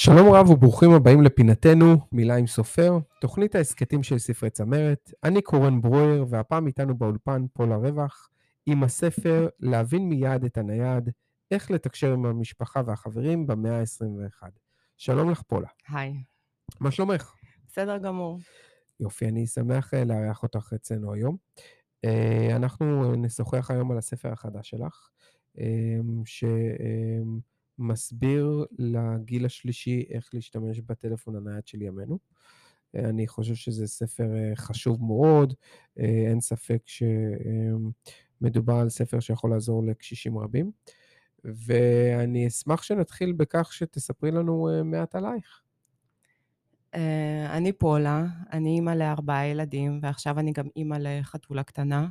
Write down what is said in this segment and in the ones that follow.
שלום רב וברוכים הבאים לפינתנו, מילה עם סופר, תוכנית ההסכתים של ספרי צמרת. אני קורן ברויר, והפעם איתנו באולפן פולה רווח, עם הספר להבין מיד את הנייד, איך לתקשר עם המשפחה והחברים במאה ה-21. שלום לך פולה. היי, מה שלומך? בסדר גמור. יופי, אני שמח אה, לארח אותך אצלנו היום. אה, אנחנו נשוחח היום על הספר החדש שלך, אה, ש... מסביר לגיל השלישי איך להשתמש בטלפון הנייד של ימינו. אה, אני חושב שזה ספר אה, חשוב מאוד, אה, אין ספק שמדובר על ספר שיכול לעזור לקשישים רבים. ואני אשמח שנתחיל בכך שתספרי לנו מעט עלייך. אני פולה, אני אימא לארבעה ילדים, ועכשיו אני גם אימא לחתולה קטנה.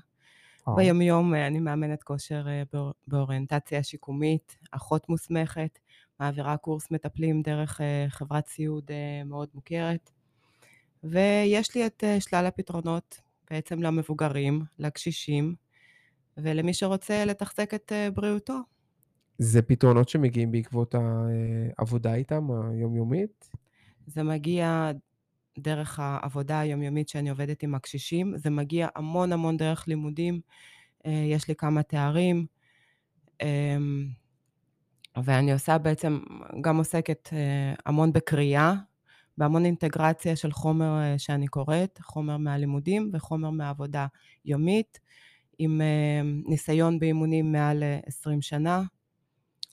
ביומיום אה, אני מאמנת כושר אה, באוריינטציה שיקומית, אחות מוסמכת, מעבירה קורס מטפלים דרך אה, חברת סיעוד מאוד מוכרת. ויש לי את שלל הפתרונות בעצם למבוגרים, לקשישים, ולמי שרוצה לתחזק את בריאותו. זה פתרונות שמגיעים בעקבות העבודה איתם, היומיומית? זה מגיע דרך העבודה היומיומית שאני עובדת עם הקשישים, זה מגיע המון המון דרך לימודים, אה, יש לי כמה תארים, אמ, ואני עושה בעצם, גם עוסקת אה, המון בקריאה, בהמון אינטגרציה של חומר אה, שאני קוראת, חומר מהלימודים וחומר מהעבודה יומית, עם ניסיון באימונים מעל 20 שנה.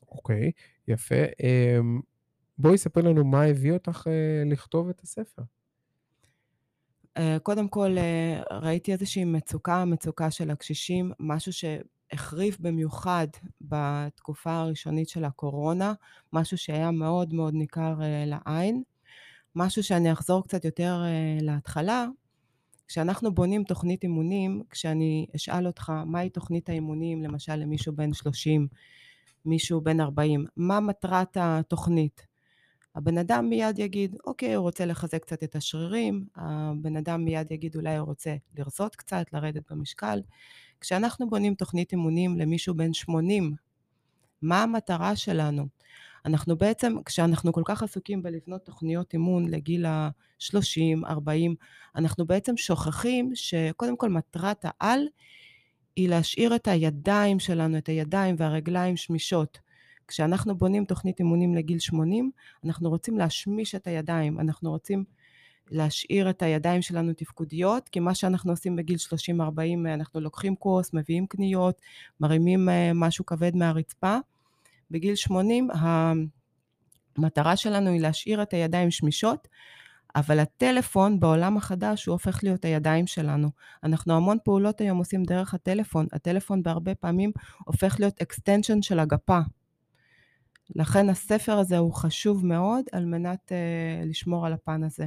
אוקיי, okay, יפה. אמ, בואי ספר לנו מה הביא אותך לכתוב את הספר. אה, קודם כל, אה, ראיתי איזושהי מצוקה, מצוקה של הקשישים, משהו שהחריף במיוחד בתקופה הראשונית של הקורונה, משהו שהיה מאוד מאוד ניכר אה, לעין. משהו שאני אחזור קצת יותר להתחלה, כשאנחנו בונים תוכנית אימונים, כשאני אשאל אותך מהי תוכנית האימונים, למשל למישהו בן 30, מישהו בן 40, מה מטרת התוכנית? הבן אדם מיד יגיד, אוקיי, הוא רוצה לחזק קצת את השרירים, הבן אדם מיד יגיד, אולי הוא רוצה לרזות קצת, לרדת במשקל. כשאנחנו בונים תוכנית אימונים למישהו בן 80, מה המטרה שלנו? אנחנו בעצם, כשאנחנו כל כך עסוקים בלבנות תוכניות אימון לגיל ה-30, 40, אנחנו בעצם שוכחים שקודם כל מטרת העל היא להשאיר את הידיים שלנו, את הידיים והרגליים שמישות. כשאנחנו בונים תוכנית אימונים לגיל 80, אנחנו רוצים להשמיש את הידיים, אנחנו רוצים להשאיר את הידיים שלנו תפקודיות, כי מה שאנחנו עושים בגיל 30-40, אנחנו לוקחים קורס, מביאים קניות, מרימים אה, משהו כבד מהרצפה. בגיל 80, המטרה שלנו היא להשאיר את הידיים שמישות, אבל הטלפון בעולם החדש הוא הופך להיות הידיים שלנו. אנחנו המון פעולות היום עושים דרך הטלפון. הטלפון בהרבה פעמים הופך להיות extension של הגפה. לכן הספר הזה הוא חשוב מאוד על מנת uh, לשמור על הפן הזה.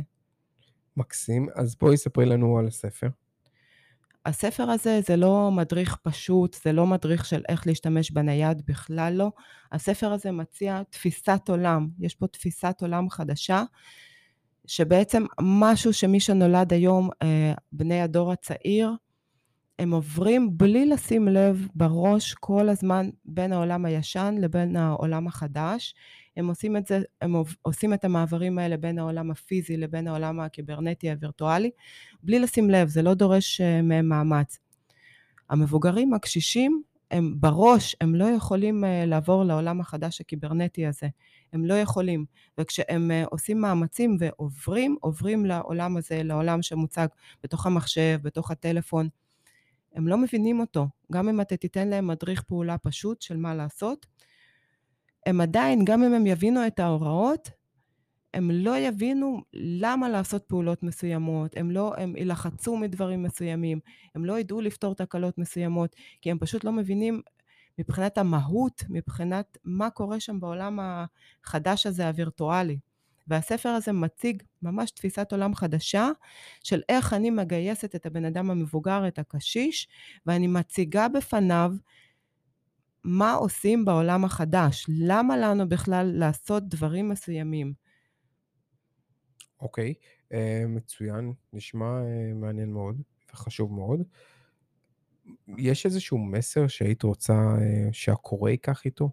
מקסים. אז בואי ספרי לנו על הספר. הספר הזה זה לא מדריך פשוט, זה לא מדריך של איך להשתמש בנייד, בכלל לא. הספר הזה מציע תפיסת עולם. יש פה תפיסת עולם חדשה, שבעצם משהו שמי שנולד היום, אה, בני הדור הצעיר, הם עוברים בלי לשים לב בראש כל הזמן בין העולם הישן לבין העולם החדש. הם עושים את זה, הם עושים את המעברים האלה בין העולם הפיזי לבין העולם הקיברנטי הווירטואלי, בלי לשים לב, זה לא דורש אה, מהם מאמץ. המבוגרים, הקשישים, הם בראש, הם לא יכולים אה, לעבור לעולם החדש הקיברנטי הזה. הם לא יכולים. וכשהם אה, עושים מאמצים ועוברים, עוברים לעולם הזה, לעולם שמוצג בתוך המחשב, בתוך הטלפון, הם לא מבינים אותו. גם אם אתה תיתן להם מדריך פעולה פשוט של מה לעשות, הם עדיין, גם אם הם יבינו את ההוראות, הם לא יבינו למה לעשות פעולות מסוימות, הם לא, הם ילחצו מדברים מסוימים, הם לא ידעו לפתור תקלות מסוימות, כי הם פשוט לא מבינים מבחינת המהות, מבחינת מה קורה שם בעולם החדש הזה, הווירטואלי. והספר הזה מציג ממש תפיסת עולם חדשה של איך אני מגייסת את הבן אדם המבוגר, את הקשיש, ואני מציגה בפניו מה עושים בעולם החדש, למה לנו בכלל לעשות דברים מסוימים. אוקיי, okay, אה, uh, מצוין, נשמע uh, מעניין מאוד וחשוב מאוד. יש איזשהו מסר שהיית רוצה uh, שהקורא ייקח איתו?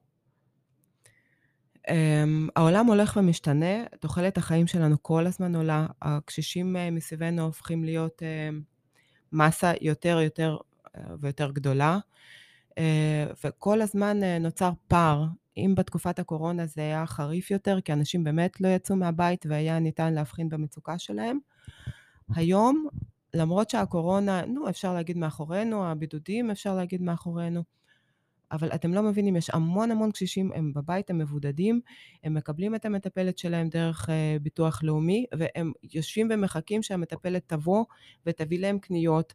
אמ, העולם הולך ומשתנה, תוחלת החיים שלנו כל הזמן עולה, הקשישים אה, מסביבנו הופכים להיות אה, מסה יותר יותר אה, ויותר גדולה, וכל הזמן נוצר פער. אם בתקופת הקורונה זה היה חריף יותר, כי אנשים באמת לא יצאו מהבית והיה ניתן להבחין במצוקה שלהם, היום, למרות שהקורונה, נו, אפשר להגיד מאחורינו, הבידודים אפשר להגיד מאחורינו, אבל אתם לא מבינים, יש המון המון קשישים, הם בבית, הם מבודדים, הם מקבלים את המטפלת שלהם דרך uh, ביטוח לאומי, והם יושבים ומחכים שהמטפלת תבוא ותביא להם קניות,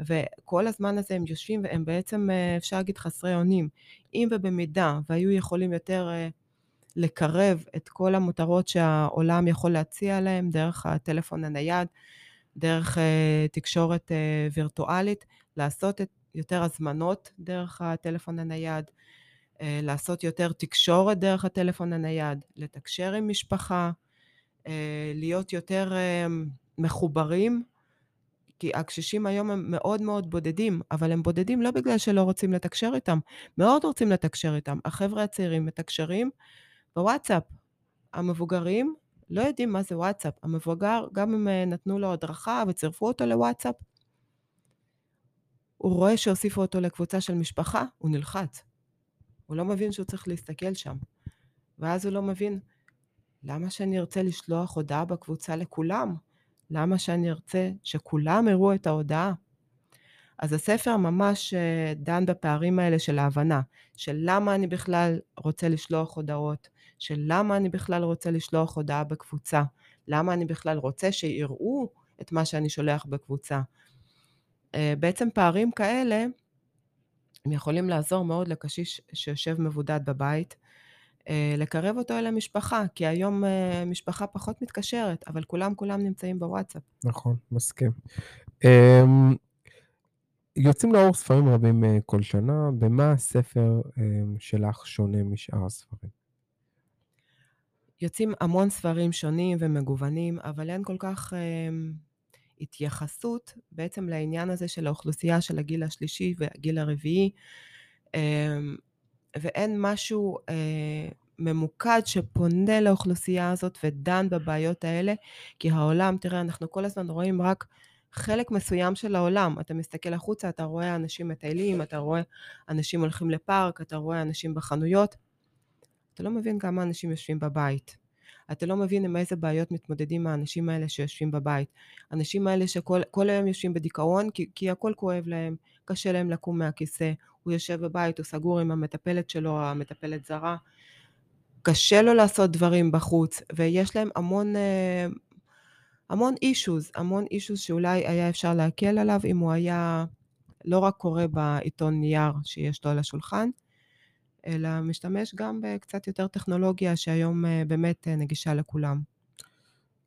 וכל הזמן הזה הם יושבים והם בעצם, uh, אפשר להגיד, חסרי אונים. אם ובמידה והיו יכולים יותר uh, לקרב את כל המותרות שהעולם יכול להציע להם דרך הטלפון הנייד, דרך תקשורת וירטואלית, לעשות את יותר הזמנות דרך הטלפון הנייד, אה, לעשות יותר תקשורת דרך הטלפון הנייד, לתקשר עם משפחה, אה, להיות יותר אה, מחוברים, כי הקשישים היום הם מאוד מאוד בודדים, אבל הם בודדים לא בגלל שלא רוצים לתקשר איתם, מאוד רוצים לתקשר איתם. החבר'ה הצעירים מתקשרים בוואטסאפ. המבוגרים לא יודעים מה זה וואטסאפ. המבוגר, גם אם נתנו לו הדרכה וצירפו אותו לוואטסאפ, הוא רואה שהוסיפו אותו לקבוצה של משפחה, הוא נלחץ. הוא לא מבין שהוא צריך להסתכל שם. ואז הוא לא מבין, למה שאני ארצה לשלוח הודעה בקבוצה לכולם? למה שאני ארצה שכולם יראו את ההודעה? אז הספר ממש אה, דן בפערים האלה של ההבנה, של למה אני בכלל רוצה לשלוח הודעות, של למה אני בכלל רוצה לשלוח הודעה בקבוצה, למה אני בכלל רוצה שיראו את מה שאני שולח בקבוצה, בעצם פערים כאלה, הם יכולים לעזור מאוד לקשיש שיושב מבודד בבית, אה, לקרב אותו אל המשפחה, כי היום אה, משפחה פחות מתקשרת, אבל כולם כולם נמצאים בוואטסאפ. נכון, מסכים. אמ, יוצאים לאור ספרים רבים כל שנה, במה הספר שלך שונה משאר הספרים? יוצאים המון ספרים שונים ומגוונים, אבל אין כל כך התייחסות בעצם לעניין הזה של האוכלוסייה של הגיל השלישי והגיל הרביעי, אמ, ואין משהו אה, ממוקד שפונה לאוכלוסייה הזאת ודן בבעיות האלה, כי העולם, תראה, אנחנו כל הזמן רואים רק חלק מסוים של העולם. אתה מסתכל החוצה, אתה רואה אנשים מטיילים, אתה רואה אנשים הולכים לפארק, אתה רואה אנשים בחנויות. אתה לא מבין כמה אנשים יושבים בבית. אתה לא מבין עם איזה בעיות מתמודדים האנשים האלה שיושבים בבית. האנשים האלה שכל היום יושבים בדיכאון כי, כי הכל כואב להם, קשה להם לקום מהכיסא, הוא יושב בבית, הוא סגור עם המטפלת שלו, המטפלת זרה, קשה לו לעשות דברים בחוץ, ויש להם המון... אה, המון אישוז, המון אישוז שאולי היה אפשר להקל עליו אם הוא היה לא רק קורא בעיתון נייר שיש לו על השולחן, אלא משתמש גם בקצת יותר טכנולוגיה שהיום אה, באמת אה, נגישה לכולם.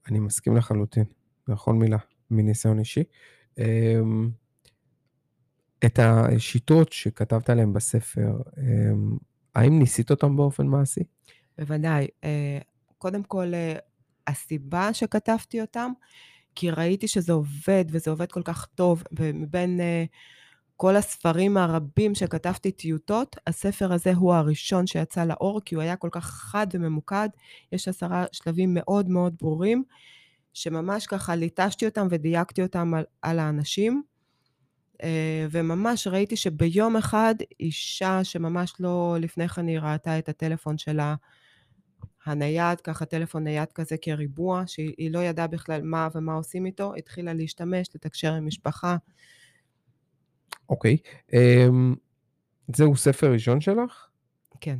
אני מסכים לחלוטין, בכל מילה, מניסיון אישי. אמ, את השיטות שכתבת עליהן בספר, אמ, האם ניסית אותן באופן מעשי? בוודאי. אה, קודם כל, הסיבה שכתבתי אותם, כי ראיתי שזה עובד, וזה עובד כל כך טוב, ומבין כל הספרים הרבים שכתבתי טיוטות, הספר הזה הוא הראשון שיצא לאור, כי הוא היה כל כך חד וממוקד. יש עשרה שלבים מאוד מאוד ברורים, שממש ככה ליטשתי אותם ודייקתי אותם על, על האנשים. אה, וממש ראיתי שביום אחד אישה שממש לא לפני כן היא ראתה את הטלפון שלה, הנייד, ככה טלפון נייד כזה כריבוע, שהיא לא ידעה בכלל מה ומה עושים איתו, התחילה להשתמש, לתקשר עם משפחה. אוקיי. אמ, זהו ספר ראשון שלך? כן.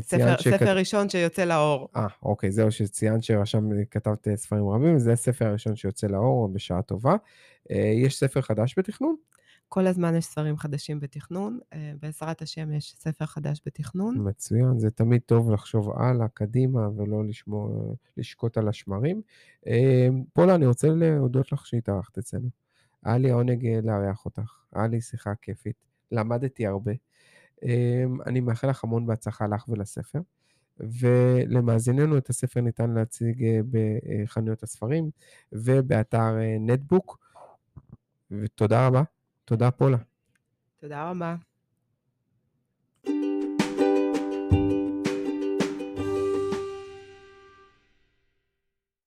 ספר, שכת... ספר ראשון שיוצא לאור. אה, אוקיי, זהו שציינת שרשם, כתבת ספרים רבים, זה הספר הראשון שיוצא לאור בשעה טובה. אה, יש ספר חדש בתכנון? כל הזמן יש ספרים חדשים בתכנון, אה, בעזרת השם יש ספר חדש בתכנון. מצוין, זה תמיד טוב לחשוב הלאה, קדימה, ולא לשמור, לשקוט על השמרים. אה, פולה, אני רוצה להודות לך שהתארחת אצלנו. היה לי עונג לארח אותך. היה לי שיחה כיפית, למדתי הרבה. אמ, אני מאחל לך המון בהצלחה לך ולספר. ולמאזיננו את הספר ניתן להציג אה, בחנויות הספרים ובאתר אה, נטבוק. ותודה רבה. תודה פולה. תודה רבה.